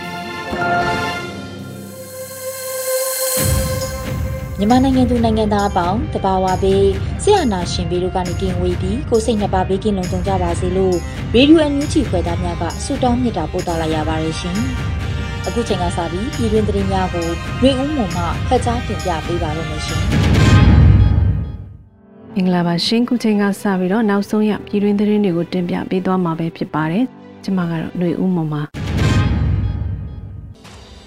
ပြီ မြန်မာနိုင်ငံသူနိုင်ငံသားအပေါင်းတဘာဝပေးဆရာနာရှင်ပြီးတို့ကနေကင်ဝေးပြီးကိုစိတ်နှစ်ပါးဘေးကင်းလုံခြုံကြပါစေလို့ရေဒီယိုအန်ယူဂျီခွဲသားများကဆုတောင်းမြတ်တာပို့သလာရပါတယ်ရှင်။အခုချိန်ကစပြီးပြည်တွင်းသတင်းများကိုရေဦးမှမှဖတ်ကြားတင်ပြပေးပါရမရှင်။မင်္ဂလာပါရှင်ခုချိန်ကစပြီးတော့နောက်ဆုံးရပြည်တွင်းသတင်းတွေကိုတင်ပြပေးသွားမှာပဲဖြစ်ပါတယ်။ကျွန်မကတော့ຫນွေဦးမှမှ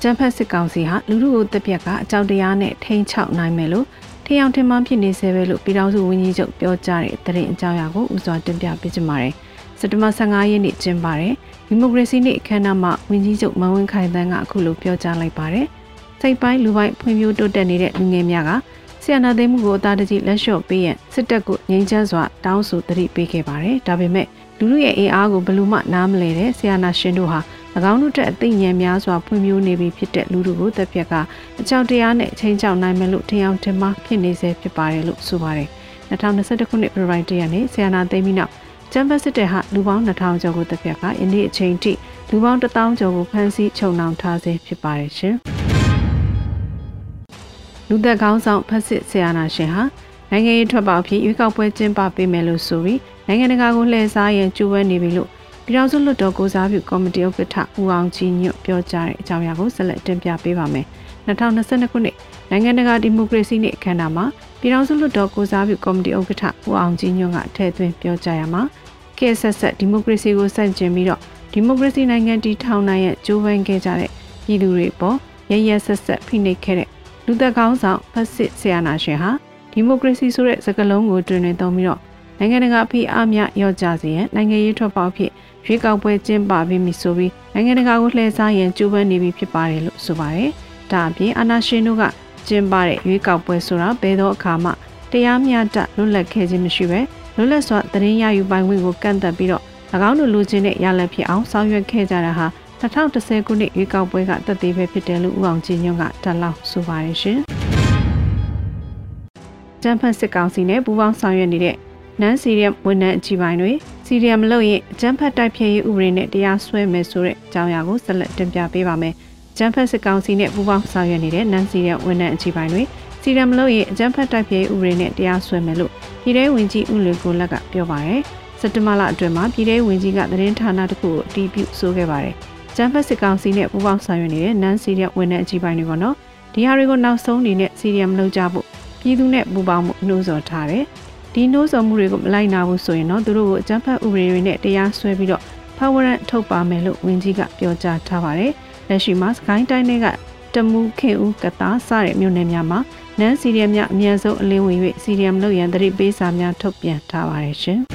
ကျန်းဖက်စစ်ကောင်စီဟာလူလူကိုတက်ပြက်ကအကြောက်တရားနဲ့ထိန်းချောက်နိုင်မယ်လို့ထင်အောင်ထင်မှန်းဖြစ်နေစေပဲလို့ပြည်ထောင်စုဝန်ကြီးချုပ်ပြောကြားတဲ့သတင်းအကြောင်းအရာကိုဥစွာတင်ပြပေးကြပါမယ်။စက်တဘာ15ရက်နေ့ကျင်းပတဲ့ဒီမိုကရေစီနေ့အခမ်းအနားမှာဝန်ကြီးချုပ်မန်ဝင်းခိုင်တန်းကအခုလိုပြောကြားလိုက်ပါတယ်။စိတ်ပိုင်းလူပိုင်းဖွံ့ဖြိုးတိုးတက်နေတဲ့လူငယ်များကဆီယနာသိမ်းမှုကိုအသာတကြီးလက်လျှော့ပေးရန်စစ်တပ်ကငြိမ်းချမ်းစွာတောင်းဆိုတတိပေးခဲ့ပါတယ်။ဒါပေမဲ့လူလူရဲ့အင်အားကိုဘယ်လို့မှနားမလဲတဲ့ဆီယနာရှင်တို့ဟာ၎ င်းတို့တဲ့အသိဉာဏ်များစွာဖွံ့ဖြိုးနေပြီဖြစ်တဲ့လူတို့ကိုတပ်ဖြတ်ကအကြောက်တရားနဲ့ချိန်ချောက်နိုင်မယ်လို့ထင်အောင်ထင်မှားဖြစ်နေစေဖြစ်ပါတယ်လို့ဆိုပါတယ်2021ခုနှစ်ဖေဖော်ဝါရီလရက်နေ့ဆီယနာသိမ်းပြီးနောက်ကျန်းဖက်စစ်တပ်ဟာလူပေါင်း2000ကျော်ကိုတပ်ဖြတ်ကယနေ့အချိန်ထိလူပေါင်း1000ကျော်ကိုဖမ်းဆီးချုပ်နှောင်ထားဆဲဖြစ်ပါတယ်ရှင်လူသက်ကောင်းဆောင်ဖက်စစ်ဆီယနာရှင်ဟာနိုင်ငံရေးထွက်ပေါက်ဖြစ်ရွေးကောက်ပွဲကျင်းပပေးမယ်လို့ဆိုပြီးနိုင်ငံတကာကိုလှည့်စားရန်ကြိုးပမ်းနေပြီလို့ ပြည်ထောင်စုလွှတ်တော်ကိုစားပြုကော်မတီဥက္ကဋ္ဌဦးအောင်ကြီးညွတ်ပြောကြားတဲ့အကြောင်းအရာကိုဆက်လက်တင်ပြပေးပါမယ်။2022ခုနှစ်နိုင်ငံတကာဒီမိုကရေစီနေ့အခမ်းအနားမှာပြည်ထောင်စုလွှတ်တော်ကိုစားပြုကော်မတီဥက္ကဋ္ဌဦးအောင်ကြီးညွတ်ကထည့်သွင်းပြောကြားရမှာခေတ်ဆက်ဆက်ဒီမိုကရေစီကိုစန့်ကျင်ပြီးတော့ဒီမိုကရေစီနိုင်ငံတည်ထောင်နိုင်ရကြိုးပမ်းခဲ့ကြတဲ့ပြည်သူတွေပေါ်ရရဆက်ဆက်ဖိနှိပ်ခဲ့တဲ့လူသက်ကောင်းဆောင်ဖက်စစ်ဆီယနာရှင်ဟာဒီမိုကရေစီဆိုတဲ့စကားလုံးကိုတွင်တွင်သုံးပြီးတော့နိုင်ငံတကာဖိအားများရော့ကြစေရန်နိုင်ငံရေးထွက်ပေါက်ဖြစ် ရွေးကောက်ပွဲကျင်းပပြီးပြီဆိုပြီးနိုင်ငံတကာကိုလှည့်စားရန်ကြိုးပမ်းနေပြီဖြစ်ပါတယ်လို့ဆိုပါတယ်။ဒါအပြင်အာနာရှင်တို့ကကျင်းပတဲ့ရွေးကောက်ပွဲဆိုတာဘယ်တော့အခါမှတရားမျှတလွတ်လပ်ခဲ့ခြင်းမရှိပဲလွတ်လပ်စွာသတင်းရယူပိုင်ခွင့်ကိုကန့်သတ်ပြီးတော့၎င်းတို့လူချင်းတဲ့ရလဒ်ဖြစ်အောင်ဆောင်ရွက်ခဲ့ကြတာဟာ2010ခုနှစ်ရွေးကောက်ပွဲကတက်သေးပဲဖြစ်တယ်လို့ဦးအောင်ကြည်ညွန့်ကတက်လောက်ဆိုပါတယ်ရှင်။ကျန်းဖတ်စစ်ကောင်စီနဲ့ပူးပေါင်းဆောင်ရွက်နေတဲ့နန်စီရီယမ်ဝန်ထမ်းအကြီးပိုင်းတွေ စီရီယမ်မလို့ရင်အကြမ်းဖက်တိုက်ဖျက်ရေးဥပဒေနဲ့တရားစွဲမယ်ဆိုတဲ့အကြောင်းအရာကိုဆက်လက်တင်ပြပေးပါမယ်။ကျန်းဖက်စစ်ကောင်စီနဲ့ပူးပေါင်းဆောင်ရွက်နေတဲ့နန်စီရီယမ်ဝန်ထမ်းအကြီးပိုင်းတွေစီရီယမ်မလို့ရင်အကြမ်းဖက်တိုက်ဖျက်ရေးဥပဒေနဲ့တရားစွဲမယ်လို့ပြည်ထောင်ဝင်ကြီးဦးလွေကိုလက်ကပြောပါရယ်။စက်တဘာလအတွင်းမှာပြည်ထောင်ဝင်ကြီးကသတင်းဌာနတစ်ခုကိုအတည်ပြုဆိုခဲ့ပါတယ်။ကျန်းဖက်စစ်ကောင်စီနဲ့ပူးပေါင်းဆောင်ရွက်နေတဲ့နန်စီရီယမ်ဝန်ထမ်းအကြီးပိုင်းတွေကတော့ဒီဟာတွေကိုနောက်ဆုံးအနေနဲ့စီရီယမ်မလုပ်ကြဖို့ပြည်သူနဲ့ပူးပေါင်းမှုနှိုးဆော်ထားတယ်။ ဒီနှိုးဆော်မှုတွေကိုမလိုက်နာဘူးဆိုရင်တော့သူတို့ကိုအကြမ်းဖက်ဥပဒေတွေနဲ့တရားစွဲပြီးတော့ဖဝရန်ထုတ်ပါမယ်လို့ဝန်ကြီးကပြောကြားထားပါတယ်။လက်ရှိမှာစကိုင်းတိုင်းတွေကတမူခင်ဦးကတာစတဲ့မြို့နယ်များမှာနန်းစီရီယမ်များအများဆုံးအလင်းဝင်၍စီရီယမ်လို့ရန်တရိပေးစာများထုတ်ပြန်ထားပါတယ်ရှင်။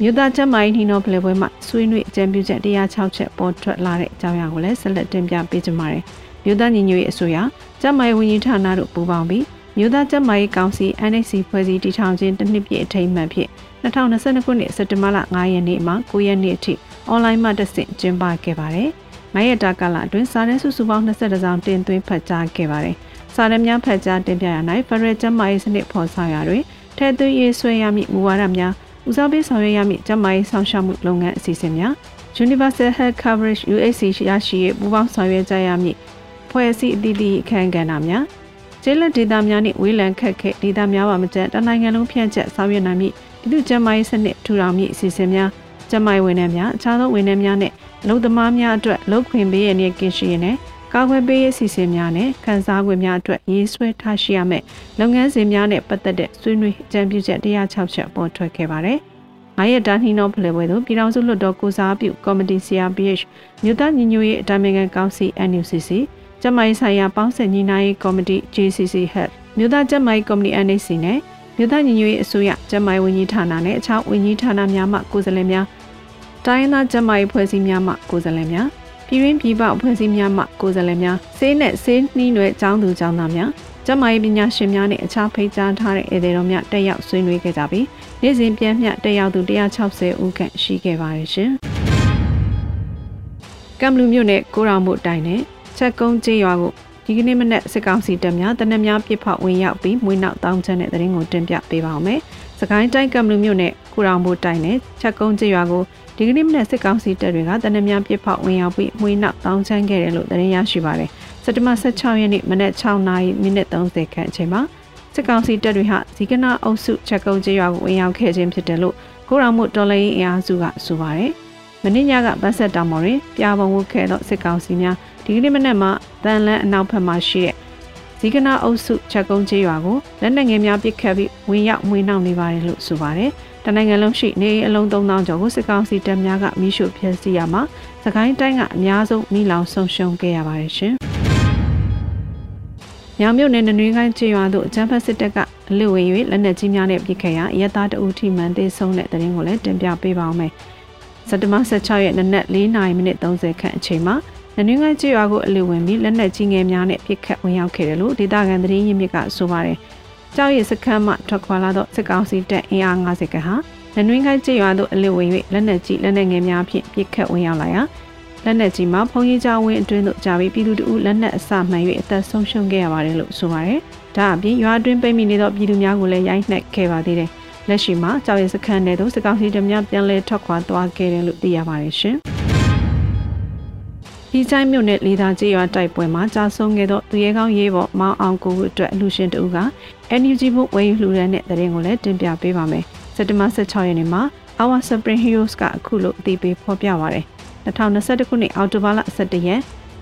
မြို့သားချက်မိုင်းနှီးနှောဖလဲပွဲမှာဆွေးနွေးအကြံပြုချက်106ချက်ပေါ်ထွက်လာတဲ့အကြောင်းအရာကိုလည်းဆက်လက်တင်ပြပေးကြပါမယ်။မြို့သားညီညွတ်ရေးအစိုးရချက်မိုင်းဝန်ကြီးဌာနတို့ပူးပေါင်းပြီး မြို့သားကျန်းမာရေးကောင်စီ NHC ဖွဲ့စည်းတည်ထောင်ခြင်းတစ်နှစ်ပြည့်အထိမ်းအမှတ်ဖြင့်2022ခုနှစ်စက်တင်ဘာလ9ရက်နေ့မှ9ရက်နေ့အထိအွန်လိုင်းမှတဆင့်ကျင်းပခဲ့ပါတယ်။9ရက်တာကာလအတွင်းစာရင်းစုစုပေါင်း22စောင်တင်သွင်းဖတ်ကြားခဲ့ပါတယ်။စာရင်းများဖတ်ကြားတင်ပြရ၌ဖရယ်ကျန်းမာရေးစနစ်ဖော်ဆောင်ရာတွင်ထဲသွင်းရေးဆွဲရမည့်မူဝါဒများဦးစားပေးဆောင်ရွက်ရမည့်ကျန်းမာရေးဆောင်ရှောက်မှုလုပ်ငန်းအစီအစဉ်များ Universal Health Coverage UHC ရရှိရေးပူးပေါင်းဆောင်ရွက်ကြရမည့်ဖွဲ့စည်းအသီးသီးအခမ်းကဏ္ဍများ ကျေးလက်ဒေသများနှင့်ဝေးလံခက်ခဲဒေသများပါမကျန်တနိုင်ငံလုံးဖြန့်ချက်ဆောင်ရွက်နိုင်မည့်ပြည်သူ့ကျန်းမာရေးစနစ်ထူထောင်မည့်အစီအစဉ်များကျန်းမာရေးဝန်ထမ်းများအခြားသောဝန်ထမ်းများနှင့်လုံသမားများအတွက်လုံခွင်ပေးရတဲ့ကင်းရှိရတဲ့ကာကွယ်ပေးရေးစီစဉ်များနဲ့ခန်းစားခွင့်များအတွက်ရေးဆွဲထားရှိရမယ့်လုပ်ငန်းစဉ်များနဲ့ပတ်သက်တဲ့ဆွေးနွေးအကြံပြုချက်106ချက်ပေါ်ထွက်ခဲ့ပါတယ်။ငါရဲ့တာနှီနောဖလှယ်ပွဲသို့ပြည်ထောင်စုလွှတ်တော်ကိုစားပြုကော်မတီ CRPH မြို့သားညီညွတ်ရေးအတိုင်းအမြံကောင်စီ NUCC ကျမိုင်းဆိုင်ရာပေါင်းစပ်ညီနိုင်ရေးကော်မတီ JCC Head မြို့သားကျမိုင်းကော်မတီ NAC နဲ့မြို့သားညီညွတ်ရေးအစိုးရကျမိုင်းဝန်ကြီးဌာနနဲ့အခြားဝန်ကြီးဌာနများမှကိုယ်စားလှယ်များတိုင်းသားကျမိုင်းဖွဲ့စည်းများမှကိုယ်စားလှယ်များပြည်ရင်းပြည်ပအဖွဲ့အစည်းများမှကိုယ်စားလှယ်များဆေးနဲ့ဆေးနှီးနွယ်ចောင်းသူចောင်းသားများကျမရေးပညာရှင်များနဲ့အခြားဖိတ်ကြားထားတဲ့ဧည့်သည်တော်များတက်ရောက်ဆွေးနွေးခဲ့ကြပြီးနေ့စဉ်ပြန်မျှတက်ရောက်သူ160ဦးခန့်ရှိခဲ့ပါတယ်ရှင်။ကမ်လူမြို့နယ်ကိုရောင်မှုတိုင်နဲ့ ချက်ကုန်းကျေးရွာကိုဒီကနေ့မနက်စစ်ကောင်စီတပ်များတနက်များပြစ်ဖောက်ဝင်ရောက်ပြီးမွေးနောက်တောင်းချက်တဲ့တရင်ကိုတင်ပြပေးပါောင်းမယ်။စကိုင်းတိုင်းကမ်လူမြို့နယ်ကိုရောင်မှုတိုင်နဲ့ချက်ကုန်းကျေးရွာကိုဒီကနေ့မနက်စစ်ကောင်စီတပ်တွေကတနက်များပြစ်ဖောက်ဝင်ရောက်ပြီးမွေးနောက်တောင်းချမ်းခဲ့တယ်လို့သတင်းရရှိပါတယ်။စက်တဘာ16ရက်နေ့မနက်6နာရီမိနစ်30ခန့်အချိန်မှာစစ်ကောင်စီတပ်တွေဟာဇီကနာအုပ်စုချက်ကုန်းကျေးရွာကိုဝင်ရောက်ခဲ့ခြင်းဖြစ်တယ်လို့ကိုရောင်မှုတော်လိုင်းအင်အားစုကဆိုပါတယ်။မင်းညကဗတ်ဆက်တောင်မော်တွင်ပြာပုံဝတ်ခဲ့သောစစ်ကောင်စီများ ဒီကနေ့မနက်မှာတန်လန်းအနောက်ဘက်မှာရှိတဲ့ဇီကနာအုပ်စုချက်ကုန်းကျေးရွာကိုလက်နက်ငယ်များပစ်ခတ်ပြီးဝင်ရောက်မွေးနှောက်နေပါတယ်လို့ဆိုပါတယ်။တနိုင်ငံလုံးရှိနေအလုံး3000ကျော်ကိုစစ်ကောင်စီတပ်များကမိရှုဖျက်ဆီးရမှာစကိုင်းတိုင်းကအများဆုံးမိလောင်ဆုံးရှုံးခဲ့ရပါတယ်ရှင်။မြောင်မြို့နယ်နနွေးကိုင်းကျေးရွာသို့အကြမ်းဖက်စစ်တပ်ကအလွတ်ဝင်၍လက်နက်ကြီးများနဲ့ပစ်ခတ်ရာရဲသားတအူးထိမှန်သေးဆုံးတဲ့တရင်ကိုလည်းတင်ပြပေးပါောင်းမယ်။စက်တဘာ16ရက်နနက်4:30မိနစ်30ခန့်အချိန်မှာ နနွေးကိုင်းကျေးရွာကိုအလွတ်ဝင်ပြီးလက်နက်ကြီးငယ်များနဲ့ပစ်ခတ်ဝင်ရောက်ခဲ့တယ်လို့ဒေသခံသတင်းရင်းမြစ်ကဆိုပါတယ်။ကြောက်ရည်စခန်းမှထွက်ခွာလာသောစစ်ကောင်စီတပ်အင်အား50ခန့်ဟာလက်နွင်းခိုင်းကျေးရွာသို့အလစ်ဝင်၍လက်နက်ကြီးလက်နက်ငယ်များဖြင့်ပစ်ခတ်ဝင်ရောက်လာရာလက်နက်ကြီးမှာဖုံးကြီးကျောင်းဝင်းအတွင်းသို့ကြာပြီးပြည်သူတို့လက်နက်အစမှန်၍အသက်ဆုံးရှုံးခဲ့ရပါတယ်လို့ဆိုပါတယ်။ဒါအပြင်ရွာအတွင်းပိတ်မိနေသောပြည်သူများကိုလည်းရိုက်နှက်ခဲ့ပါသေးတယ်။လက်ရှိမှာကြောက်ရည်စခန်းထဲသို့စစ်ကောင်စီတပ်များပြန်လည်ထွက်ခွာသွားခဲ့တယ်လို့သိရပါတယ်ရှင်။ ဒီချိုင်းမြို့နယ်လေသာကျေးရွာတိုက်ပွဲမှာကြာဆုံးခဲ့သောသူရဲကောင်းရေးပေါ်မောင်းအောင်ကိုအတွက်အလူရှင်တူက NUG ဘုတ်ဝယ်ယူလှူဒန်းတဲ့တဲ့ရင်ကိုလည်းတင်ပြပေးပါမယ်။စက်တဘာ16ရက်နေ့မှာ Our Spring Heroes ကအခုလိုအသိပေးဖော်ပြပါရတယ်။2021ခုနှစ်အောက်တိုဘာလ17ရက်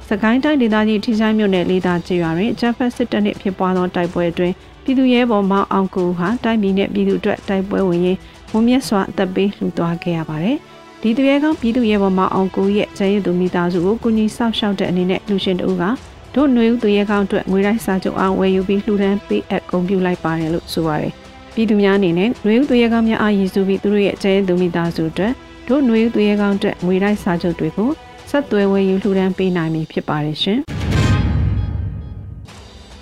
စကိုင်းတိုင်းဒေသကြီးထိချိုင်းမြို့နယ်လေသာကျေးရွာတွင်ဂျက်ဖက်စစ်တပ်နှင့်ဖြစ်ပွားသောတိုက်ပွဲအတွင်းပြည်သူရဲဘော်မောင်းအောင်ကိုဟာတိုင်းပြည်နှင့်ပြည်သူအတွက်တိုက်ပွဲဝင်ရင်းဝုံမြတ်စွာအသက်ပေးလှူသွားခဲ့ရပါတယ်။ ဒီသူရဲကောင်းပြည်သူရဲဘော်မအောင်ကိုရဲ့ကျန်ရည်သူမိသားစုကိုကုညီဆောက်ရှောက်တဲ့အနေနဲ့လူရှင်တို့ကတို့ຫນွေဦးသူရဲကောင်းအတွက်ငွေတိုင်းစာချုပ်အောင်ဝယ်ယူပြီးလှူဒန်းပေးအပ်ဂုဏ်ပြုလိုက်ပါတယ်လို့ဆိုပါတယ်။ပြည်သူများအနေနဲ့ຫນွေဦးသူရဲကောင်းများအားရည်စူးပြီးသူတို့ရဲ့ကျန်ရည်သူမိသားစုအတွက်တို့ຫນွေဦးသူရဲကောင်းအတွက်ငွေတိုင်းစာချုပ်တွေကိုဆက်သွယ်ဝယ်ယူလှူဒန်းပေးနိုင်ပြီဖြစ်ပါတယ်ရှင်။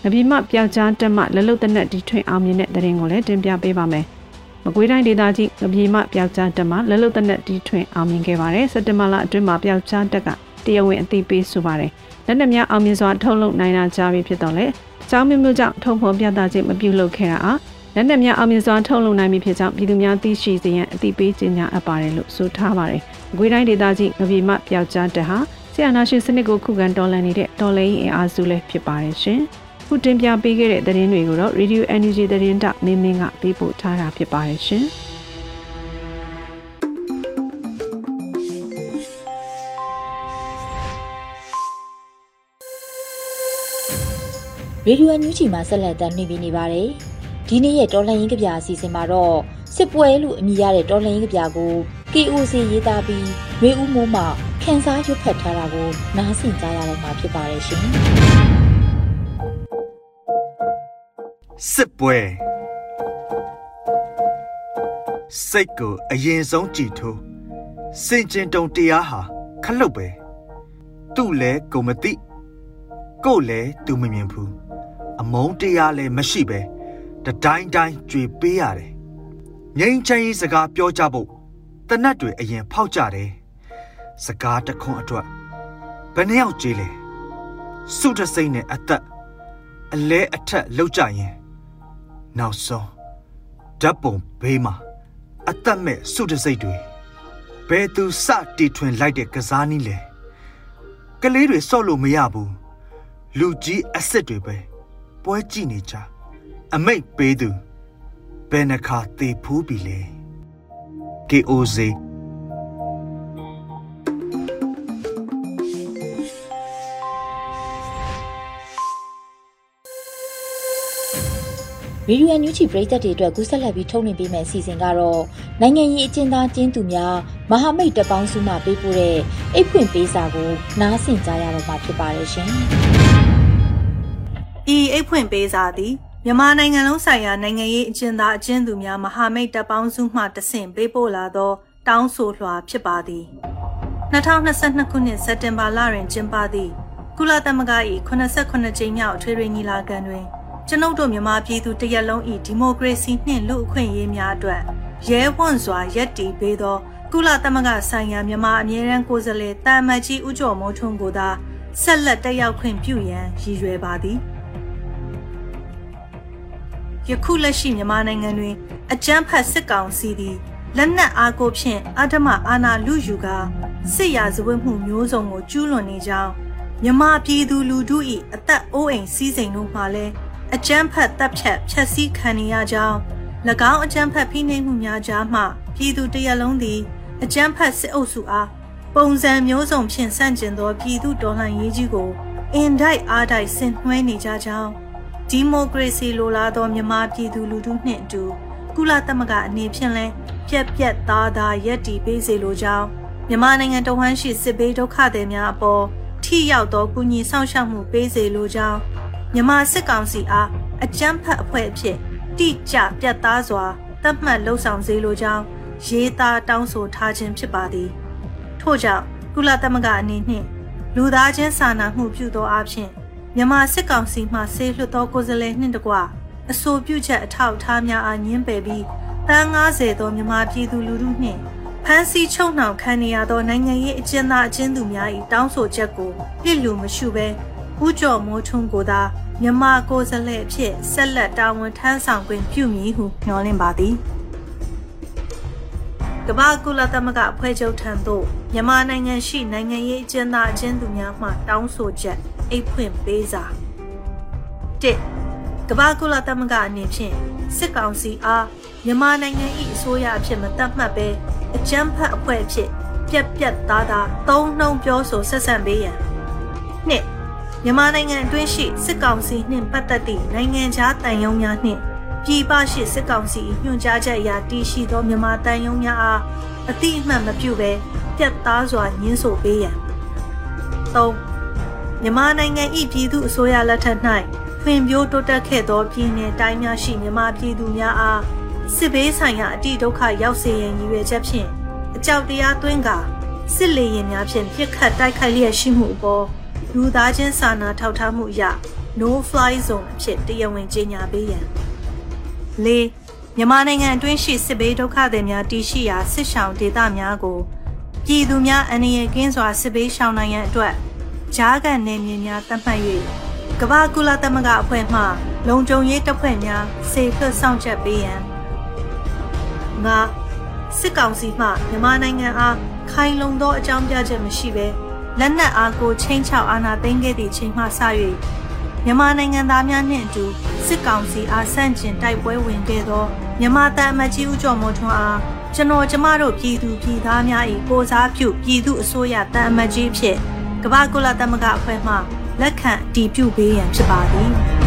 နဗီမပျောက်ကြားတက်မှလက်လုတ်တနက်ဒီထွင်အောင်မြင်တဲ့တရင်ကိုလည်းတင်ပြပေးပါမယ်။ မကွေးတိုင်းဒေသကြီးငပြေမပျောက်ကြားတက်မှာလက်လွတ်တနက်တီးထွင်အောင်မြင်ခဲ့ပါတယ်စက်တင်ဘာလအတွင်းမှာပျောက်ကြားတက်ကတရားဝင်အသိပေးဆိုပါတယ်လက်နက်များအောင်မြင်စွာထုတ်လုပ်နိုင်တာကြားပြီးဖြစ်တော့လေအကြောင်းမျိုးမျိုးကြောင့်ထုံဖော်ပြသခြင်းမပြုလုပ်ခဲ့တာအားလက်နက်များအောင်မြင်စွာထုတ်လုပ်နိုင်ပြီဖြစ်ကြောင်းပြည်သူများသိရှိစေရန်အသိပေးကြေညာအပ်ပါတယ်လို့ဆိုထားပါတယ်။ငွေတိုင်းဒေသကြီးငပြေမပျောက်ကြားတက်ဟာဆီယနာရှင်စနစ်ကိုခုခံတော်လှန်နေတဲ့တော်လှန်ရေးအင်အားစုလည်းဖြစ်ပါတယ်ရှင်။ ခုတင်ပြပေးခဲ့တဲ့သတင်းတွေကိုတော့ Radio Energy သတင်းတောက်မင်းမင်းကပေးပို့ထားတာဖြစ်ပါတယ်ရှင်။ရေဒီယိုအန်ယူဂျီမှာဆက်လက်တင်ပြနေပါတယ်။ဒီနေ့ရဲ့တော်လှန်ရေးကြပြအစီအစဉ်မှာတော့စစ်ပွဲလို့အမည်ရတဲ့တော်လှန်ရေးကြပြကို KOC ရေးသားပြီးရွေးဦးမိုးမှခန်းစားရွတ်ဖတ်ထားတာကိုနားဆင်ကြရတော့မှာဖြစ်ပါတယ်ရှင်။ စစ်ပွဲစိတ်ကိုအရင်ဆုံးကြည်ထိုးစင်ကျင်တုံတရားဟာခလုတ်ပဲသူ့လဲကိုမသိကို့လဲသူမမြင်ဘူးအမုန်းတရားလည်းမရှိပဲတတိုင်းတိုင်းကြွေပေးရတယ်ငိမ့်ချမ်းရေးစကားပြောကြဖို့တနတ်တွေအရင်ဖောက်ကြတယ်စကားတခွန်းအတွက်ဘယ်နှယောက်ကြေးလဲစုတစိမ့်နဲ့အသက်အလဲအထက်လောက်ကြရင် နောက်ဆုံးဓာတ်ပုံဘေးမှာအသက်မဲ့စုတစိတ်တွေဘယ်သူစတီထွင်လိုက်တဲ့ကစားနည်းလဲကလေးတွေစော့လို့မရဘူးလူကြီးအစ်စ်တွေပဲပွဲကြည့်နေကြအမိတ်ပေးသူဘယ်နှခါသေဖူးပြီလဲ KOZ ဗီဒီယိုညူချီပရိသတ်တွေအတွက်ကူးဆက်လက်ပြီးထုတ်လွှင့်ပေးမယ့်အစီအစဉ်ကတော့နိုင်ငံရေးအကျဉ်းသားကျင်းသူများမဟာမိတ်တပေါင်းစုမှပေးပို့တဲ့အိတ်ဖွင့်ပေးစာကိုနားဆင်ကြရတော့မှာဖြစ်ပါတယ်ရှင်။ဤအိတ်ဖွင့်ပေးစာသည်မြန်မာနိုင်ငံလုံးဆိုင်ရာနိုင်ငံရေးအကျဉ်းသားအကျဉ်းသူများမဟာမိတ်တပေါင်းစုမှတဆင့်ပေးပို့လာသော တောင်းဆိုလွှာဖြစ်ပါသည်2022ခုနှစ်စက်တင်ဘာလတွင်ကျင်းပသည့်ကုလသမဂ္ဂ၏89ကြိမ်မြောက်အထွေထွေညီလာခံတွင် ကျွန်ုပ်တို့မြန်မာပြည်သူတရက်လုံး၏ဒီမိုကရေစီနှင့်လူ့အခွင့်အရေးများအတွက်ရဲဝံ့စွာယက်တီပေးသောကုလသမဂ္ဂဆိုင်ရာမြန်မာအမြဲတမ်းကိုယ်စားလှယ်တာမတ်ကြီးဦးကျော်မိုးထွန်းကိုသာဆက်လက်တက်ရောက်ခွင့်ပြုရန်ရည်ရွယ်ပါသည်ယခုလက်ရှိမြန်မာနိုင်ငံတွင်အကြမ်းဖက်စစ်ကောင်စီသည်လက်နက်အားကိုဖြင့်အဓမ္မအာဏာလူယူကာစစ်ရာဇဝတ်မှုမျိုးစုံကိုကျူးလွန်နေကြောင်းမြမပြည်သူလူထု၏အသက်အိုးအိမ်စီးစိမ်တို့မှလည်း အကြမ်းဖက်တပ်ဖြတ်ဖျက်ဆီးခံနေရကြောင်း၎င်းအကြမ်းဖက်ဖိနှိပ်မှုများကြားမှပြည်သူတရက်လုံးသည်အကြမ်းဖက်စစ်အုပ်စုအားပုံစံမျိုးစုံဖြင့်ဆန့်ကျင်သောပြည်သူတော်လှန်ရေးကြီးကိုအင်တိုက်အားတိုက်ဆင်နွှဲနေကြကြောင်းဒီမိုကရေစီလိုလားသောမြန်မာပြည်သူလူထုနှင့်အတူကုလသမဂ္ဂအနေဖြင့်လည်းပြက်ပြက်သားသားရက်တီပေးစေလိုကြောင်းမြန်မာနိုင်ငံတဝန်းရှိစစ်ဘေးဒုက္ခသည်များအပေါ်ထိရောက်သောကူညီဆောင်ရှောက်မှုပေးစေလိုကြောင်း မြန်မာစစ်ကောင်စီအားအကြမ်းဖက်အဖွဲ့အဖြစ်တိကျပြတ်သားစွာသတ်မှတ်လှုံ့ဆော်စေလိုကြောင်းရေးသားတောင်းဆိုထားခြင်းဖြစ်ပါသည်ထို့ကြောင့်ကုလသမဂ္ဂအနေနှင့်လူသားချင်းစာနာမှုပြုသောအဖြစ်မြန်မာစစ်ကောင်စီမှဆေးလွှတ်သောကိုယ်စားလှယ်နှင့်တကွအဆိုပြုချက်အထောက်အထားများအားညှင်းပယ်ပြီးတန်း90သောမြန်မာပြည်သူလူထုနှင့်ဖမ်းဆီးချုပ်နှောင်ခံနေရသောနိုင်ငံရေးအကျဉ်းသားအကျဉ်းသူများ၏တောင်းဆိုချက်ကိုပြစ်လူမရှုဘဲ ဦးကျော်မိုးထွန်းကိုသာမြန်မာကိုယ်စားလှယ်အဖြစ်ဆက်လက်တာဝန်ထမ်းဆောင်ခွင့်ပြုမည်ဟုမျှော်လင့်ပါသည်ကမ္ဘာကုလသမဂ္ဂအဖွဲ့ချုပ်ထံသို့မြန်မာနိုင်ငံရှိနိုင်ငံရေးအကျဉ်းသားအကျဉ်းသူများမှတောင်းဆိုချက်အိတ်ဖွင့်ပေးစာ၁ကမ္ဘာကုလသမဂ္ဂအနေဖြင့်စစ်ကောင်စီအားမြန်မာနိုင်ငံ၏အစိုးရအဖြစ်မတတ်မှတ်ဘဲအကြမ်းဖက်အဖွဲ့အဖြစ်ပြက်ပြက်သားသားသုံးနှုံပြောဆိုဆက်ဆံပေးရန်နှစ် မြန်မာနိုင်ငံအတွင်းရှိစစ်ကောင်စီနှင့်ပတ်သက်သည့်နိုင်ငံခြားတန်ယုံများနှင့်ပြည်ပရှိစစ်ကောင်စီညွှန်ကြားချက်အရတည်ရှိသောမြန်မာတန်ယုံများအားအတိအမှန်မပြုဘဲပြက်သားစွာညှင်းဆိုပေးရန်၃မြန်မာနိုင်ငံ၏ပြည်သူအစိုးရလက်ထက်၌ဖွံ့ဖြိုးတိုးတက်ခဲ့သောပြည်내တိုင်းများရှိမြန်မာပြည်သူများအားစစ်ဘေးဆိုင်ရာအတိဒုက္ခရောက်စေရန်ရည်ရွယ်ချက်ဖြင့်အကြောက်တရားသွင်းကာစစ်လေရင်များဖြင့်ပြစ်ခတ်တိုက်ခိုက်လျက်ရှိမှုအပေါ် လူသားချင်းစာနာထောက်ထားမှုအရ no fly zone အဖြစ်တရားဝင်ကြေညာပေးရန်၄မြန်မာနိုင်ငံအတွင်းရှိစစ်ဘေးဒုက္ခသည်များတည်ရှိရာစစ်ဆောင်ဒေသများကိုပြည်သူများအန္တရာယ်ကင်းစွာစစ်ဘေးရှောင်နိုင်ရန်အတွက်ဂျားကန်နယ်မြေများသတ်မှတ်၍ကမ္ဘာကုလသမဂ္ဂအဖွဲ့မှ လုံခြုံရေးတပ်ဖွဲ့များစေလွှတ်ဆောင်ချက်ပေးရန်ငါစစ်ကောင်စီမှမြန်မာနိုင်ငံအားခိုင်လုံသောအကြောင်းပြချက်မရှိဘဲ လက်နက်အားကိုချင်းချောက်အာဏာသိမ်းခဲ့သည့်ချိန်မှစ၍မြန်မာနိုင်ငံသားများနှင့်အတူစစ်ကောင်စီအားဆန့်ကျင်တိုက်ပွဲဝင်ခဲ့သောမြန်မာတန်အမတ်ကြီးဦးကျော်မိုးထွန်းအားကျွန်တော်ကျမတို့ပြည်သူပြည်သားများ၏ကိုစားပြုပြည်သူအစိုးရတန်အမတ်ကြီးဖြစ်ကမ္ဘာကုလသမဂ္ဂအဖွဲ့မှလက်ခံတည်ပြုပေးရန်ဖြစ်ပါသည်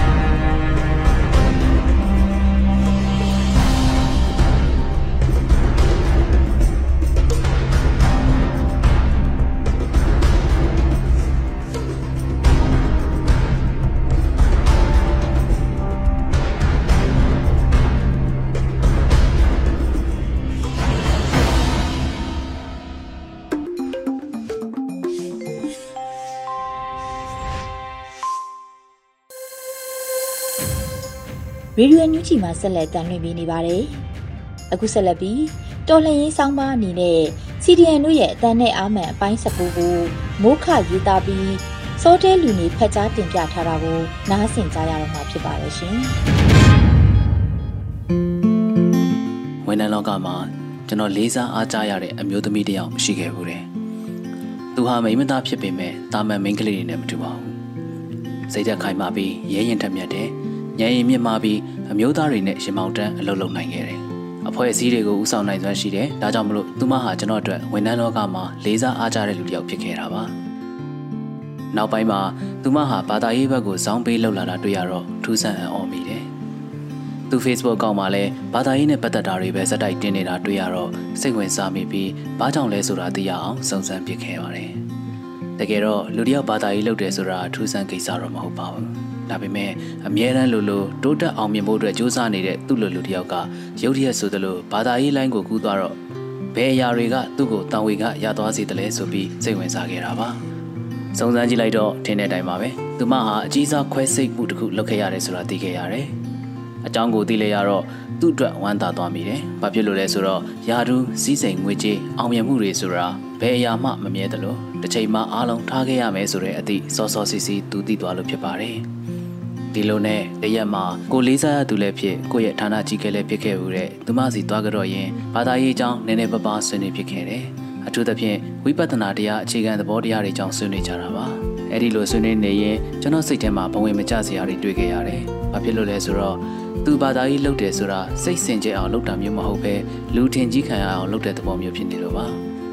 ရေဒီယိုညူချီမှာဆက်လက်တင်ပြနေပါတယ်။အခုဆက်လက်ပြီးတော်လှန်ရေးဆောင်းပါးအနေနဲ့ CDN တို့ရဲ့အတန်းနဲ့အာမန်အပိုင်း19ကိုမိုးခရေးသားပြီးစောတဲလူနေဖက်ကြားတင်ပြထားတာကိုနားဆင်ကြရတော့မှာဖြစ်ပါတယ်ရှင်။ဝန်ထမ်းလောကမှာကျွန်တော်လေးစားအားကြရတဲ့အမျိုးသမီးတစ်ယောက်ရှိခဲ့ဘူးတယ်။သူဟာမိန်းမသားဖြစ်ပေမဲ့တာမန်မိန်းကလေးတွေနဲ့မတူပါဘူး။စိတ်သက်ခိုင်မာပြီးရဲရင်ထက်မြက်တယ်။ ညံရင်မြင့်မာပြီးအမျိုးသားတွေနဲ့ရှင်မောင်တန်းအလုပ်လုပ်နိုင်ခဲ့တယ်။အဖွဲ့အစည်းတွေကိုဦးဆောင်နိုင်စွမ်းရှိတယ်။ဒါကြောင့်မလို့သူမဟာကျွန်တော်အတွက်ဝန်ထမ်းလောကမှာလေးစားအားကြတဲ့လူတစ်ယောက်ဖြစ်ခဲ့တာပါ။နောက်ပိုင်းမှာသူမဟာဘာသာရေးဘက်ကိုဇောင်းပေးလှုပ်လာတာတွေ့ရတော့ထူးဆန်းအံ့ဩမိတယ်။သူသူ Facebook အကောင့်မှာလည်းဘာသာရေးနဲ့ပတ်သက်တာတွေပဲစက်တိုက်တင်နေတာတွေ့ရတော့စိတ်ဝင်စားမိပြီးဘာကြောင့်လဲဆိုတာသိရအောင်စုံစမ်းပြခဲ့ပါတယ်။တကယ်တော့လူတယောက်ဘာသာရေးလုပ်တယ်ဆိုတာထူးဆန်းကိစ္စတော့မဟုတ်ပါဘူး။ ဒါပေမဲ့အမြဲတမ်းလိုလိုတိုးတက်အောင်မြင်ဖို့အတွက်ကြိုးစားနေတဲ့သူ့လိုလူတယောက်ကရုတ်တရက်ဆိုသလိုဘာသာရေးလိုင်းကိုကူးသွားတော့ဘယ်အရာတွေကသူ့ကိုတာဝန်ကရသွားစေတယ်လဲဆိုပြီးစိတ်ဝင်စားခဲ့တာပါ။စုံစမ်းကြည့်လိုက်တော့ထင်တဲ့အတိုင်းပါပဲ။သူမဟာအကြီးစားခွဲစိတ်မှုတစ်ခုလုပ်ခဲ့ရတယ်ဆိုတာသိခဲ့ရတယ်။အကြောင်းကိုသိလဲရတော့သူ့အတွက်ဝမ်းသာသွားမိတယ်။ဘာဖြစ်လို့လဲဆိုတော့ယာဒူးစည်းစိမ်ငွေကြေးအောင်မြင်မှုတွေဆိုတာဘယ်အရာမှမမြဲတယ်လို့တစ်ချိန်မှအားလုံးထားခဲ့ရမယ်ဆိုတဲ့အသည့်စောစောစီစီသူသိသွားလို့ဖြစ်ပါတယ်။ ဒီလိုနဲ့တရက်မှာကိုလေးစားရသူလည်းဖြစ်ကိုရဲ့ဌာနကြီးကလည်းဖြစ်ခဲ့ဦးတဲ့သူမစီသွားကြတော့ရင်ဘာသာရေးအကြောင်းနည်းနည်းပါးပါးဆွေးနွေးဖြစ်ခဲ့တယ်။အထူးသဖြင့်ဝိပဿနာတရားအခြေခံသဘောတရားတွေအကြောင်းဆွေးနွေးကြတာပါ။အဲ့ဒီလိုဆွေးနွေးနေရင်ကျွန်တော်စိတ်ထဲမှာဘဝင်မကျစရာတွေတွေ့ခဲ့ရတယ်။ဘာဖြစ်လို့လဲဆိုတော့သူဘာသာရေးလုပ်တယ်ဆိုတာစိတ်စင်ကြယ်အောင်လုပ်တာမျိုးမဟုတ်ပဲလူထင်ကြီးခံရအောင်လုပ်တဲ့သဘောမျိုးဖြစ်နေလို့ပါ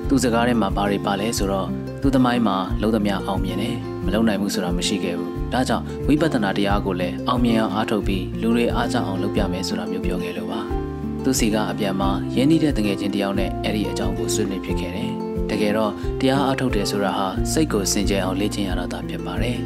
သူစကားထဲမှာဘာတွေပါလဲဆိုတော့သူသမိုင်းမှာလုံးသမျှအောင်မြင်တယ်မလုံနိုင်ဘူးဆိုတာမရှိခဲ့ဘူး ဒါကြောင့်ဝိပဿနာတရားကိုလည်းအောင်မြင်အောင်အားထုတ်ပြီးလူတွေအားကြအောင်လုပ်ပြမယ်ဆိုတာမျိုးပြောခဲ့လို့ပါသူစီကအပြန်မှာရင်းနှီးတဲ့တငယ်ချင်းတယောက်နဲ့အဲ့ဒီအကြောင်းကိုဆွေးနွေးဖြစ်ခဲ့တယ်တကယ်တော့တရားအားထုတ်တယ်ဆိုတာဟာစိတ်ကိုစင်ကြယ်အောင်လေ့ကျင့်ရတာဖြစ်ပါတယ်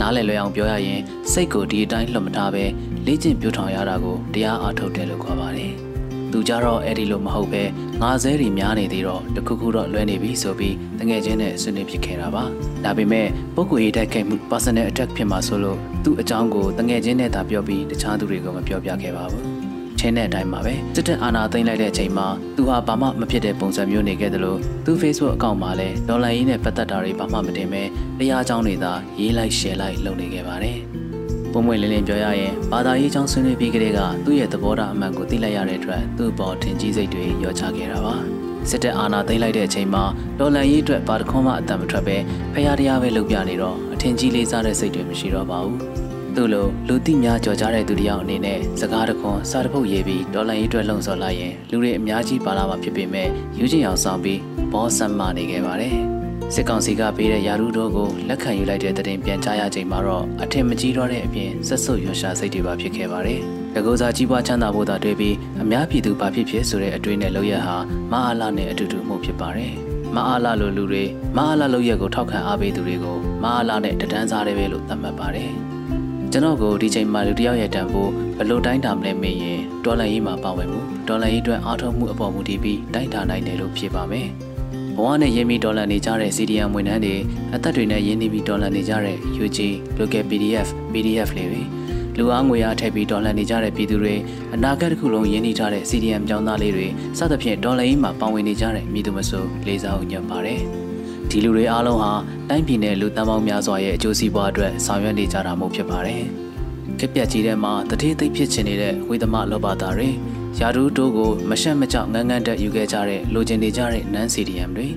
နားလည်လွယ်အောင်ပြောရရင်စိတ်ကိုဒီအတိုင်းလှုပ်မထားပဲလေ့ကျင့်ပြထောင်ရတာကိုတရားအားထုတ်တယ်လို့ခေါ်ပါတယ်။ သူကြတော့အဲ့ဒီလိုမဟုတ်ပဲငါဇဲတွေများနေသေးတော့တခုခုတော့လွဲနေပြီဆိုပြီးတငယ်ချင်းနဲ့ဆွေးနွေးဖြစ်ခဲ့တာပါ။ဒါပေမဲ့ပုဂ္ဂိုလ်ရေးတိုက်ခိုက်မှု personal attack ဖြစ်မှာဆိုလို့သူ့အကြောင်းကိုတငယ်ချင်းနဲ့သာပြောပြီးတခြားသူတွေကိုမပြောပြခဲ့ပါဘူး။ချင်းတဲ့အတိုင်းပါပဲစစ်တပ်အာဏာသိမ်းလိုက်တဲ့အချိန်မှာသူဟာဘာမှမဖြစ်တဲ့ပုံစံမျိုးနေခဲ့တယ်လို့သူ Facebook အကောင့်မှာလည်းဒေါ်လာရင်းနဲ့ပတ်သက်တာတွေဘာမှမတင်ပဲတရားကြောင်းတွေသာရေးလိုက် share လိုက်လုပ်နေခဲ့ပါတယ်။ ပုံမွေလင်းလင်းပြောရရင်ဘာသာရေးကြောင်းဆွေးနွေးပြီးကလေးကသူ့ရဲ့သဘောထားအမှန်ကိုသိလိုက်ရတဲ့အတွက်သူ့ဘော်ထင်ကြီးစိတ်တွေရောချခဲ့တာပါစစ်တပ်အာဏာသိမ်းလိုက်တဲ့အချိန်မှာဒေါ်လန်ရေးအတွက်ဘာတခွန်းမှအတံမထွက်ပဲဖျားတရားပဲလုပ်ပြနေတော့အထင်ကြီးလေးစားတဲ့စိတ်တွေမရှိတော့ပါဘူးသူ့လိုလူသိများကြော်ကြားတဲ့သူတယောက်အနေနဲ့စကားတခွန်းစာတပုတ်ရေးပြီးဒေါ်လာရေးအတွက်လှုံ့ဆော်လိုက်ရင်လူတွေအများကြီးပါလာမှာဖြစ်ပေမဲ့ယူချင်အောင်ဆောင်ပြီးဘောဆမ်မနေခဲ့ပါတယ် စစ်ကောင်စီကပေးတဲ့ယာရုတို့ကိုလက်ခံယူလိုက်တဲ့တဲ့တင်ပြန်ကြားရချိန်မှာတော့အထင်မကြီးတော့တဲ့အပြင်ဆက်ဆုပ်ရွှရှာစိတ်တွေပါဖြစ်ခဲ့ပါတယ်။တကူစားကြီးပွားချမ်းသာဖို့သာတွေ့ပြီးအများပြည်သူဘာဖြစ်ဖြစ်ဆိုတဲ့အတွေ့နဲ့လောက်ရဟာမအားလာနဲ့အတူတူမှုဖြစ်ပါတယ်။မအားလာလိုလူတွေမအားလာလို့ရက်ကိုထောက်ခံအားပေးသူတွေကိုမအားလာနဲ့တဒန်းစားတယ်ပဲလို့သတ်မှတ်ပါတယ်။ကျွန်တော်ကိုဒီချိန်မှာလူတယောက်ရဲ့တန်ဖိုးဘလို့တိုင်းတာမလဲမေးရင်ဒေါ်လာရေးမှာပါဝင်မှုဒေါ်လာရေးအတွက်အားထုတ်မှုအပေါ်မူတည်ပြီးတိုင်းတာနိုင်တယ်လို့ဖြေပါမယ်။ ဘဝနဲ့ရင်းပြီးဒေါ်လာနေကြတဲ့ CDM ဝန်ထမ်းတွေအသက်တွေနဲ့ရင်းနှီးပြီးဒေါ်လာနေကြတဲ့ UG Local PDF PDF လေးတွေလူအားငွေအားထည့်ပြီးဒေါ်လာနေကြတဲ့ပြည်သူတွေအနာဂတ်တစ်ခုလုံးရင်းနှီးထားတဲ့ CDM ကျောင်းသားလေးတွေစသဖြင့်ဒေါ်လာရေးမှာပါဝင်နေကြတဲ့ပြည်သူမဆိုလေးစားဦးညွှန်ပါတယ်ဒီလူတွေအားလုံးဟာတိုင်းပြည်နဲ့လူတန်းပေါင်းများစွာရဲ့အကျိုးစီးပွားအတွက်ဆောင်ရွက်နေကြတာမို့ဖြစ်ပါတယ်။ခက်ပြက်ကြီးထဲမှာတတိသိပ်ဖြစ်ချင်နေတဲ့ဝိသမလောဘသားတွေ ယာဒူးတိုးကိုမရှက်မကြောက်ငန်းငန်းတက်ယူခဲ့ကြတဲ့လိုချင်နေကြတဲ့နန်းစီဒီယမ်တွေ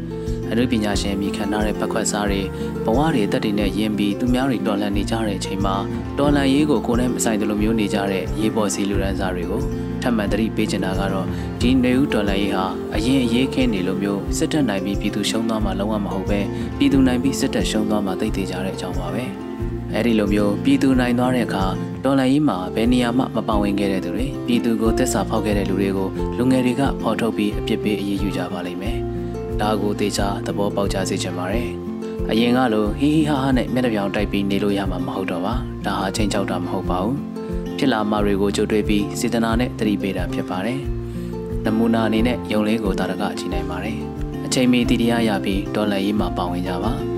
အနုပညာရှင်မိခံထားတဲ့ပတ်ခွက်စားတွေဘဝတွေတက်တွေနဲ့ယဉ်ပြီးသူများတွေတော်လှန်နေကြတဲ့အချိန်မှာတော်လှန်ရေးကိုကိုယ်နဲ့မဆိုင်တယ်လို့မျိုးနေကြတဲ့ရေးပေါ်စီလူရန်စားတွေကိုထပ်မံတတိပေးချင်တာကတော့ဒီနေဦးတော်လှန်ရေးဟာအရင်အရေးခင်းနေလို့မျိုးစစ်တပ်နိုင်ပြီးပြည်သူရှုံးသွားမှလုံးဝမဟုတ်ပဲပြည်သူနိုင်ပြီးစစ်တပ်ရှုံးသွားမှသိသိကြတဲ့အကြောင်းပါပဲ။ အဲဒီလိုမျိုးပြည်သူနိုင်သွားတဲ့အခါဒေါ်လာကြီးမှာဘယ်နေရာမှမပါဝင်ခဲ့တဲ့သူတွေပြည်သူကိုသစ္စာဖောက်ခဲ့တဲ့လူတွေကိုလူငယ်တွေကဖော်ထုတ်ပြီးအပြစ်ပေးအရေးယူကြပါလိမ့်မယ်။ဒါကိုသေချာသဘောပေါက်ကြစေချင်ပါတယ်။အရင်ကလိုဟီဟီဟာဟာနဲ့မျက်နှာပြောင်တိုက်ပြီးနေလို့ရမှာမဟုတ်တော့ပါ။ဒါဟာချိန်ချောက်တာမဟုတ်ပါဘူး။ဖြစ်လာမှာတွေကိုကြိုတွေးပြီးစေတနာနဲ့တတိပေးတာဖြစ်ပါတယ်။နမူနာအနေနဲ့ယုံလေးကိုတာရကကြည့်နိုင်ပါတယ်။အချိန်မီတည်တရားရပြီးဒေါ်လာကြီးမှာပါဝင်ကြပါ။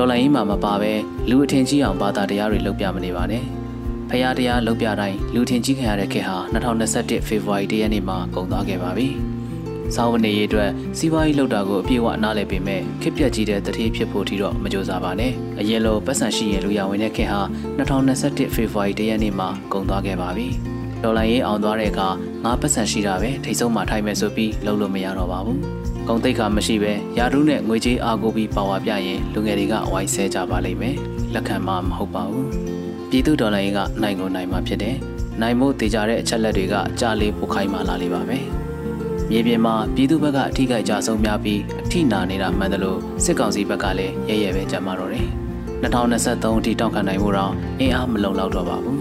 ဒေါ်လာရင်းမှာမပါပဲလူအထင်ကြီးအောင်ဘာသာတရားတွေလုပ်ပြမနေပါနဲ့ဖရာတရားလုပ်ပြတိုင်းလူထင်ကြီးခံရတဲ့ခေတ်ဟာ2021ဖေဖော်ဝါရီလရက်နေ့မှာကုန်သွားခဲ့ပါပြီ။စာဝန်နေရေးအတွက်စီးပွားရေးလုပ်တာကိုအပြည့်အဝနားလည်ပေမဲ့ခေတ်ပြက်ကြီးတဲ့တတိဖြစ်ဖို့ထိတော့မကြိုးစားပါနဲ့။အရင်လိုပတ်စံရှိရင်လူရဝင်တဲ့ခေတ်ဟာ2021ဖေဖော်ဝါရီလရက်နေ့မှာကုန်သွားခဲ့ပါပြီ။ဒေါ်လာရေးအောင်သွားတဲ့အခါငါပတ်စံရှိတာပဲထိတ်ဆုံးမှထိုင်မယ်ဆိုပြီးလုပ်လို့မရတော့ပါဘူး။ ဂုံတိတ်ခါမရှိပဲယာဒူးနဲ့ငွေကြေးအားကိုးပြီးပါဝါပြရင်လူငယ်တွေကဝိုင်းဆဲကြပါလိမ့်မယ်လက်ခံမှမဟုတ်ပါဘူးပြည်သူဒေါ်လာရင်ကနိုင်ကိုနိုင်မှာဖြစ်တယ်နိုင်မို့တည်ကြတဲ့အချက်လက်တွေကကြာလေးပိုခိုင်းမှလာလိမ့်ပါမယ်မြေပြင်မှာပြည်သူဘက်ကအထိကိကြဆုံးများပြီးအထိနာနေတာမှန်တယ်လို့စစ်ကောင်စီဘက်ကလည်းရဲရဲပဲကြမ်းမာတော့တယ်2023အထိတောက်ခံနိုင်ဖို့တော့အင်အားမလုံလောက်တော့ပါဘူး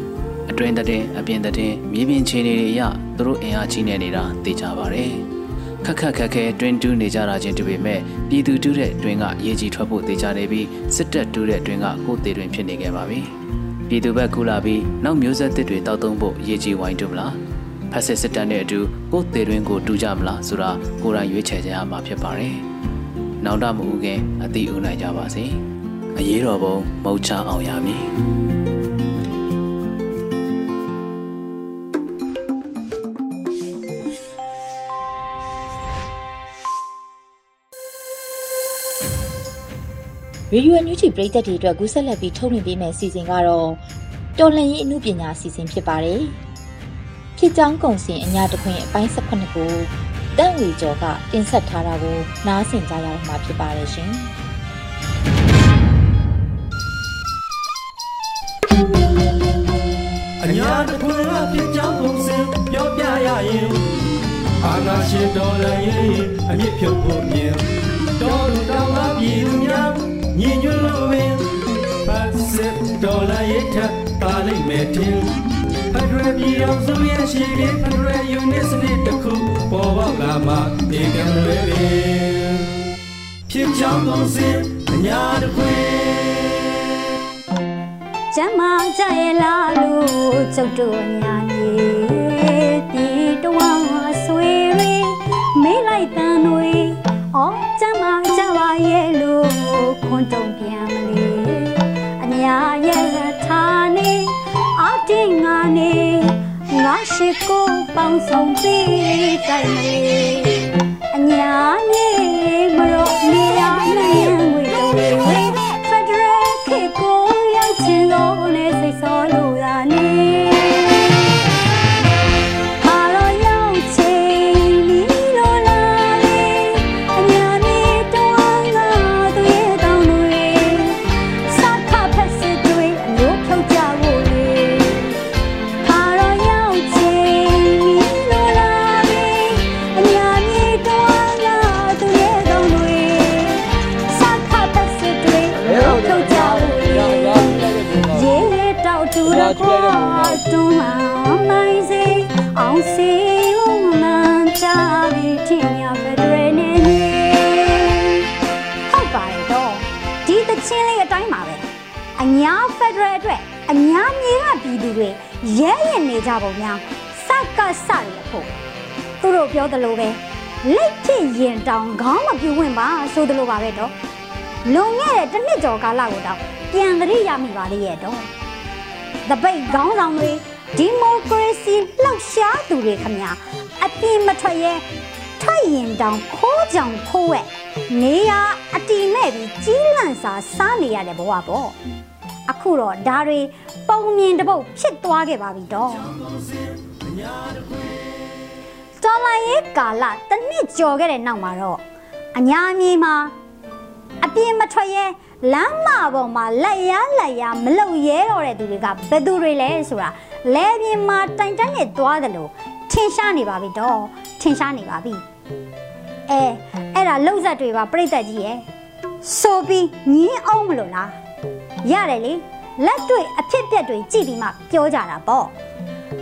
အအတွင်းတဲ့အပြင်တဲ့မြေပြင်ခြေနေတွေအရသူတို့အင်အားကြီးနေနေတာသိကြပါတယ် ခက်ခက်ခက်ခဲတွင်းတူးနေကြတာချင်းတူပေမဲ့ပြည်သူတူးတဲ့တွင်းကရေကြီးထွက်ဖို့သိကြနေပြီးစစ်တပ်တူးတဲ့တွင်းကကိုယ်သေးတွင်ဖြစ်နေခဲ့ပါပြီပြည်သူဘက်ကူလာပြီးနောက်မျိုးဆက်သစ်တွေတောက်သုံးဖို့ရေကြီးဝိုင်းတူမလားဖက်စစ်စစ်တပ်နဲ့အတူကိုယ်သေးတွင်းကိုတူးကြမလားဆိုတာကိုယ်တိုင်ရွေးချယ်ကြရမှာဖြစ်ပါတယ်နောင်တမဦးခင်အတိဦးနိုင်ကြပါစေအရေးတော်ပုံမုတ်ချအောင်ရမည် ရေဒီယိုညူချီပရိသတ်တွေအတွက်ကူးဆက်လက်ပြီးထုတ်လွှင့်ပေးမယ့်အစီအစဉ်ကတော့တော်လှန်ရေးအမှုပညာအစီအစဉ်ဖြစ်ပါတယ်။ဖြစ်ကြောင်းကုံစင်အညာတခွင်အပိုင်း18ကိုတန့်ဝေကျော်ကတင်ဆက်ထားတာကိုနားဆင်ကြရမှာဖြစ်ပါတယ်ရှင်။အညာတခွင်ကဖြစ်ကြောင်းကုံစင်ပြောပြရရင်အာနာရှင်တော်လည်းရင်အမြင့်ဖြုတ်ဖို့မြင်တော်လူတော်ကပြည်သူများ ညီညွတ်လို့ပင်ပတ်စစ်တော်လည်းရထပါလိမ့်မယ်တင်ဖက်ဒရယ်ပြည်အောင်စုရဲ့ရှိပြီးဖက်ဒရယ်ယူနစ်စနစ်တစ်ခုပေါ်ပေါက်လာမှဒီကံလွယ်ပင်ဖြစ်ကြောင်းကုံစင်အညာတခွင်ကျမကြရဲ့လားလို့ကျုပ်တို့ညာနေ ရှိကိုပေါင်းဆုံးပြီးတိုင်းမလေးအညာနေမ တောက်တူတော့တွန်းလာနိုင်စေအောင်စီဦးမှန်ချပြီးထင်ရဖက်ဒရယ်နေနေဟုတ်ပါတယ်တော့ဒီတချင်းလေးအတိုင်းပါပဲအညာဖက်ဒရယ်အတွက်အညာမြေကပြည်သူတွေရဲရင်နေကြပုံများစကစရဖို့သူတို့ပြောသလိုပဲလက်ဖြစ်ရင်တောင်ခေါင်းမပြူဝင်ပါဆိုသလိုပါပဲတော့လွန်ခဲ့တဲ့တစ်နှစ်ကျော်ကာလကိုတော့ပြန်သတိရမိပါလေရဲ့တော့ တပိတ်ခေါင်းဆောင်တွေဒီမိုကရေစီလှောက်ရှားသူတွေခမညာအပြင်းမထွက်ရဲထွက်ရင်တောင်ခိုးကြောင်ခိုးဝဲနေရအတီမဲ့ပြီးကြီးလန့်စာစားနေရတဲ့ဘဝပေါ့အခုတော့ဒါတွေပုံမြင်တစ်ပုတ်ဖြစ်သွားခဲ့ပါပြီတော့တော်လိုင်းရဲ့ကာလတစ်နှစ်ကျော်ခဲ့တဲ့နောက်မှာတော့အညာမြေမှာအပြင်းမထွက်ရဲ လမ်းမပေါ်မှာလက်ရလက်ရမလုံရဲတော့တဲ့သူတွေကဘယ်သူတွေလဲဆိုတာလဲပြင်းမှာတိုင်တိုင်နဲ့သွားတယ်လို့ထင်ရှားနေပါပြီတော့ထင်ရှားနေပါပြီအဲအဲ့ဒါလှုပ်ဆက်တွေပါပြိတ္တကြီးရဲ့ဆိုပြီးညင်းအောင်မလို့လားရတယ်လေလက်တွေ့အဖြစ်ပြက်တွေကြည့်ပြီးမှပြောကြတာပေါ့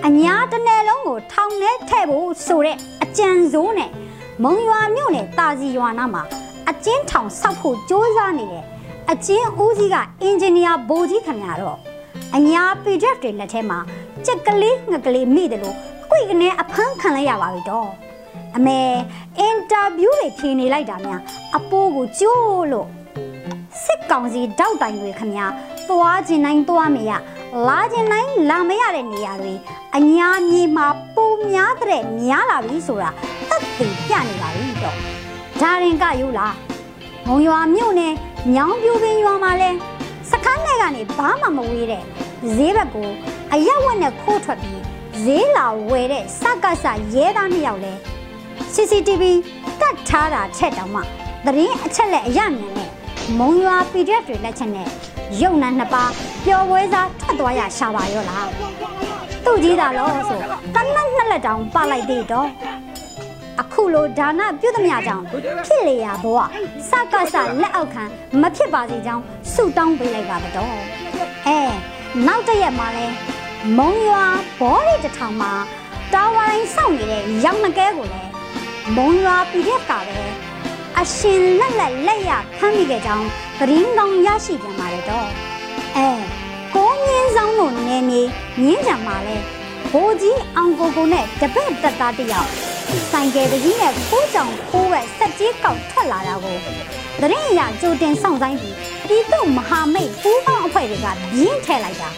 အညာတစ်နယ်လုံးကိုထောင်ထဲထည့်ဖို့ဆိုတဲ့အကြံစိုးနဲ့မုံရွာမြို့နယ်တာစီရွာနာမှာအကျဉ်းထောင်ဆောက်ဖို့စ조사နေတယ် အကျဉ်းဦးစီးကအင်ဂျင်နီယာဘိုးကြီးခင်ဗျာတော့အညာ PDF တွေလက်ထဲမှာကြက်ကလေးငကလေးမိတယ်လို့ကွိကနေအဖမ်းခံလိုက်ရပါပြီတော့အမေအင်တာဗျူးတွေဖြေနေလိုက်တာများအပိုးကိုကျိုးလို့စစ်ကောင်စီတောက်တိုင်တွေခမညာသွားခြင်းတိုင်းသွားမရလာခြင်းတိုင်းလာမရတဲ့နေရာတွေအညာမြေမှာပုံများတဲ့များလာပြီဆိုတာသက်သေပြနေပါပြီတော့ဒါရင်ကယူလားမုံရွာမြို့နယ် ညောင်ပြူပင်ရွာမှာလဲစခန်းထဲကနေဘာမှမဝေးတဲ့ဈေးဘက်ကိုအရက်ဝက်နဲ့ခိုးထွက်ပြီးဈေးလာဝယ်တဲ့စကစရဲသားနှစ်ယောက်လဲ CCTV ကတ်ထားတာထက်တောင်မှသတင်းအချက်လက်အရမြန်နဲ့မုံရွာ PDF တွေလက်ချက်နဲ့ရုပ်နာနှစ်ပါးပျော်ပွဲစားထွက်သွားရရှာပါရောလားသူ့ကြီးတာလို့ဆိုတနက်နှစ်လက်တောင်ပလိုက်သေးတော့ အခုလိုဒါနပြုသမျှကြောင့်ဖြစ်လေရာဘဝစကစလက်အောက်ခံမဖြစ်ပါစေကြောင်းဆုတောင်းပေးလိုက်ပါတော့အဲနောက်တစ်ရက်မှာလဲမုံရွာဘောရီတထောင်မှာတာဝါတိုင်းစောင့်နေတဲ့ရောင်နှကဲကိုလည်းမုံရွာပြည်တဲ့ကပဲအရှင်လက်လက်လက်ရဖမ်းမိခဲ့ကြောင်းသတင်းကောင်းရရှိပြန်ပါတယ်တော့အဲကိုငင်းဆောင်တို့နေမြေမြင်းကြံမှာလဲဘိုးကြီးအောင်ကိုကိုနဲ့တပည့်တက်သားတယောက် ဆိုင်ကယ်တစ်ကြီးနဲ့ဖိုးကြောင်ဖိုးဝက်စက်ကြီးကောက်ထွက်လာတာကိုသတင်းအရကြိုတင်ဆောင်ဆိုင်ပြီးပြည်သူမဟာမိတ်ပူးပေါင်းအဖွဲ့တွေကပြင်းထည့်လိုက်တာ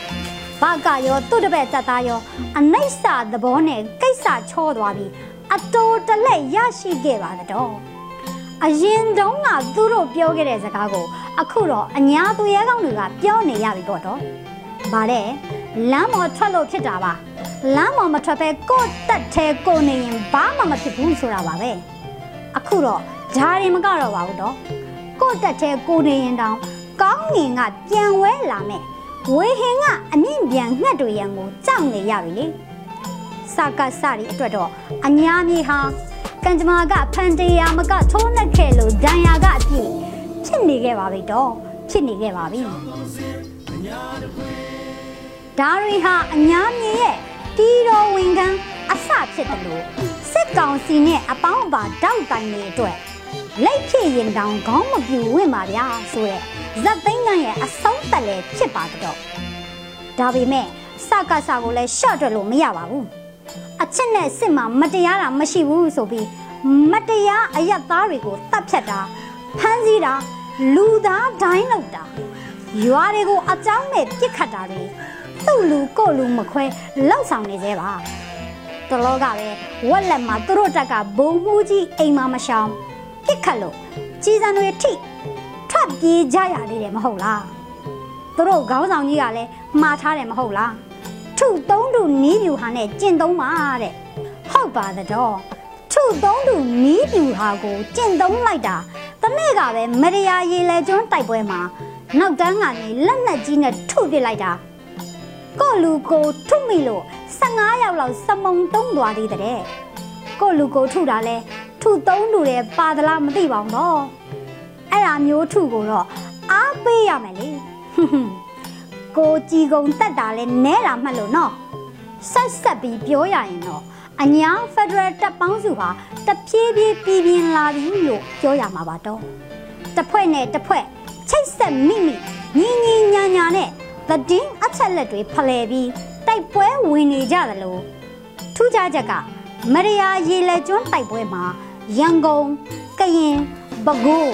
ဘာကရောသူ့တပည့်တက်သားရောအနိစ္စသဘောနဲ့ကိစ္စချောသွားပြီးအတိုးတလက်ရရှိခဲ့ပါတော့အရင်တုန်းကသူတို့ပြောခဲ့တဲ့စကားကို အခုတော့အညာသူရဲကောင်းတွေကပြောနေရပြီပေါ့တော့။ ဗါတဲ့လမ်းပေါ်ထွက်လို့ဖြစ်တာပါ။လမ်းပေါ်မထွက်ပဲကိုယ့်တက်သေးကိုနေရင်ဘာမှမဖြစ်ဘူးဆိုတာပါပဲ။အခုတော့ဂျာရီမကတော့ပါဘူးတော့။ကိုယ့်တက်သေးကိုနေရင်တောင်ကောင်းငင်ကပြန်ဝဲလာမယ်။ဝေဟင်ကအမြင့်ပြန်ငှက်တွေရန်ကိုကြောက်နေရပြီလေ။စကားစရီအတွက်တော့အညာမြေဟာကံကြမ္မာကဖန်တရားမကထိုးနှက်ခဲ့လို့ဒဏ်ရာကအပြည့်ဖြစ်နေခဲ့ပါပြီတော့ ဖြစ်နေခဲ့ပါပြီဒါရီဟာအညာမြေရဲ့တီတော်ဝင်ကန်းအစဖြစ်တယ်လို့စစ်ကောင်စီနဲ့အပေါင်းအပါတောက်တိုင်တွေအတွက်လက်ဖြစ်ရင်တောင်ခေါင်းမပြူဝင်ပါဗျာဆိုရဲဇက်သိန်းကရဲ့အဆုံးသက်လည်းဖြစ်ပါတော့ဒါပေမဲ့စကစကိုလည်းရှော့တွက်လို့မရပါဘူးအချက်နဲ့စစ်မှာမတရားတာမရှိဘူးဆိုပြီးမတရားအယက်သားတွေကိုတတ်ဖြတ်တာဖမ်းဆီးတာ လူသားဒိုင်းလောက်တာရွာတွေကိုအကြောင်းမဲ့ပြစ်ခတ်တာတွေသူ့လူကို့လူမခွဲလောက်ဆောင်နေသေးပါတလောကပဲဝက်လက်မှာသူတို့တက်ကဘုံမှုကြီးအိမ်မှာမရှောင်ပြစ်ခတ်လို့ကြီးစံတွေထိထွက်ပြေးကြရသေးတယ်မဟုတ်လားသူတို့ခေါင်းဆောင်ကြီးကလည်းမှားထားတယ်မဟုတ်လားထုသုံးထုနီးပြူဟာနဲ့ကျင့်သုံးပါတဲ့ဟုတ်ပါတော့ထုသုံးထုနီးပြူဟာကိုကျင့်သုံးလိုက်တာ တနေ့ကပဲမရယာရေလဲကျွန်းတိုက်ပွဲမှာနောက်တန်းကနေလက်နက်ကြီးနဲ့ထုပစ်လိုက်တာကိုလူကိုထုမိလို့15ယောက်လောက်စမုံတုံးသွားသေးတဲ့ကိုလူကိုထုတာလဲထုသုံးထုတဲ့ပါသလားမသိပါဘူးတော့အဲ့ဒါမျိုးထုကိုတော့အားပေးရမယ်လေဟွန်းဟွန်းကိုကြည်ကုံတက်တာလဲနဲတာမှတ်လို့နော်ဆက်ဆက်ပြီးပြောရရင်တော့ အညာဖက်ဒရယ်တပ်ပေါင်းစုဟာတဖြည်းဖြည်းပြည်ပြင်းလာပြီလို့ပြောရမှာပါတော့တစ်ဖွဲ့နဲ့တစ်ဖွဲ့ချိတ်ဆက်မိမိညီညီညာညာနဲ့သတင်းအချက်လက်တွေဖလှယ်ပြီးတိုက်ပွဲဝင်နေကြသလိုထူးခြားချက်ကမရယာရေလက်ကျွန်းတိုက်ပွဲမှာရန်ကုန်ကရင်ပဲခူး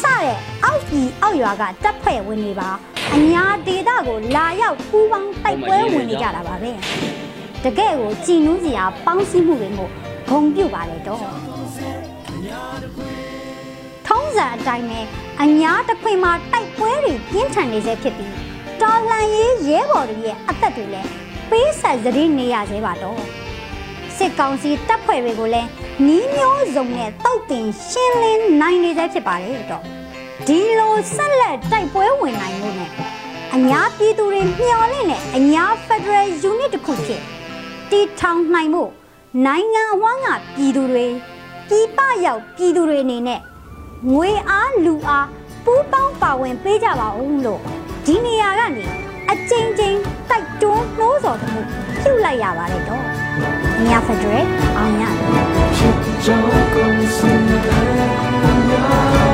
စတဲ့အောက်ပြည်အောက်ရွာကတပ်ဖွဲ့ဝင်တွေပါအညာဒေသကိုလာရောက်ပူးပေါင်းတိုက်ပွဲဝင်နေကြတာပါပဲ တကယ့်ကိုကြည်နူးစရာပေါင်းစည်းမှုတွေကိုဂုံပြုတ်ပါလေတော့ထုံးစံအတိုင်းပဲအညာတစ်ခွင်မှာတိုက်ပွဲတွေပြင်းထန်နေစေဖြစ်ပြီးတော်လှန်ရေးရဲဘော်တွေရဲ့အသက်တွေလည်းပေးဆက်စည်းနေရသေးပါတော့စစ်ကောင်စီတပ်ဖွဲ့တွေကိုလည်းနီးမျိုးစုံနဲ့တောက်တင်ရှင်းလင်းနိုင်နေစေဖြစ်ပါလေတော့ဒီလိုဆက်လက်တိုက်ပွဲဝင်နိုင်လို့ ਨੇ အညာပြည်သူတွေမျှော်လင့်တဲ့အညာ Federal Unit တစ်ခုဖြစ် တည်ထောင်နိုင်မှုနိုင်ငံအဝန်းကပြည်သူတွေပြည်ပရောက်ပြည်သူတွေအနေနဲ့ငွေအားလူအားပူးပေါင်းပါဝင်ပေးကြပါဦးလို့ဒီနေရာကနေအကျဉ်းချင်းတိုက်တွန်းနှိုးဆော်မှုပြုလိုက်ရပါတယ်တော့။ညာဖက်ဒရယ်အောင်ရတယ်။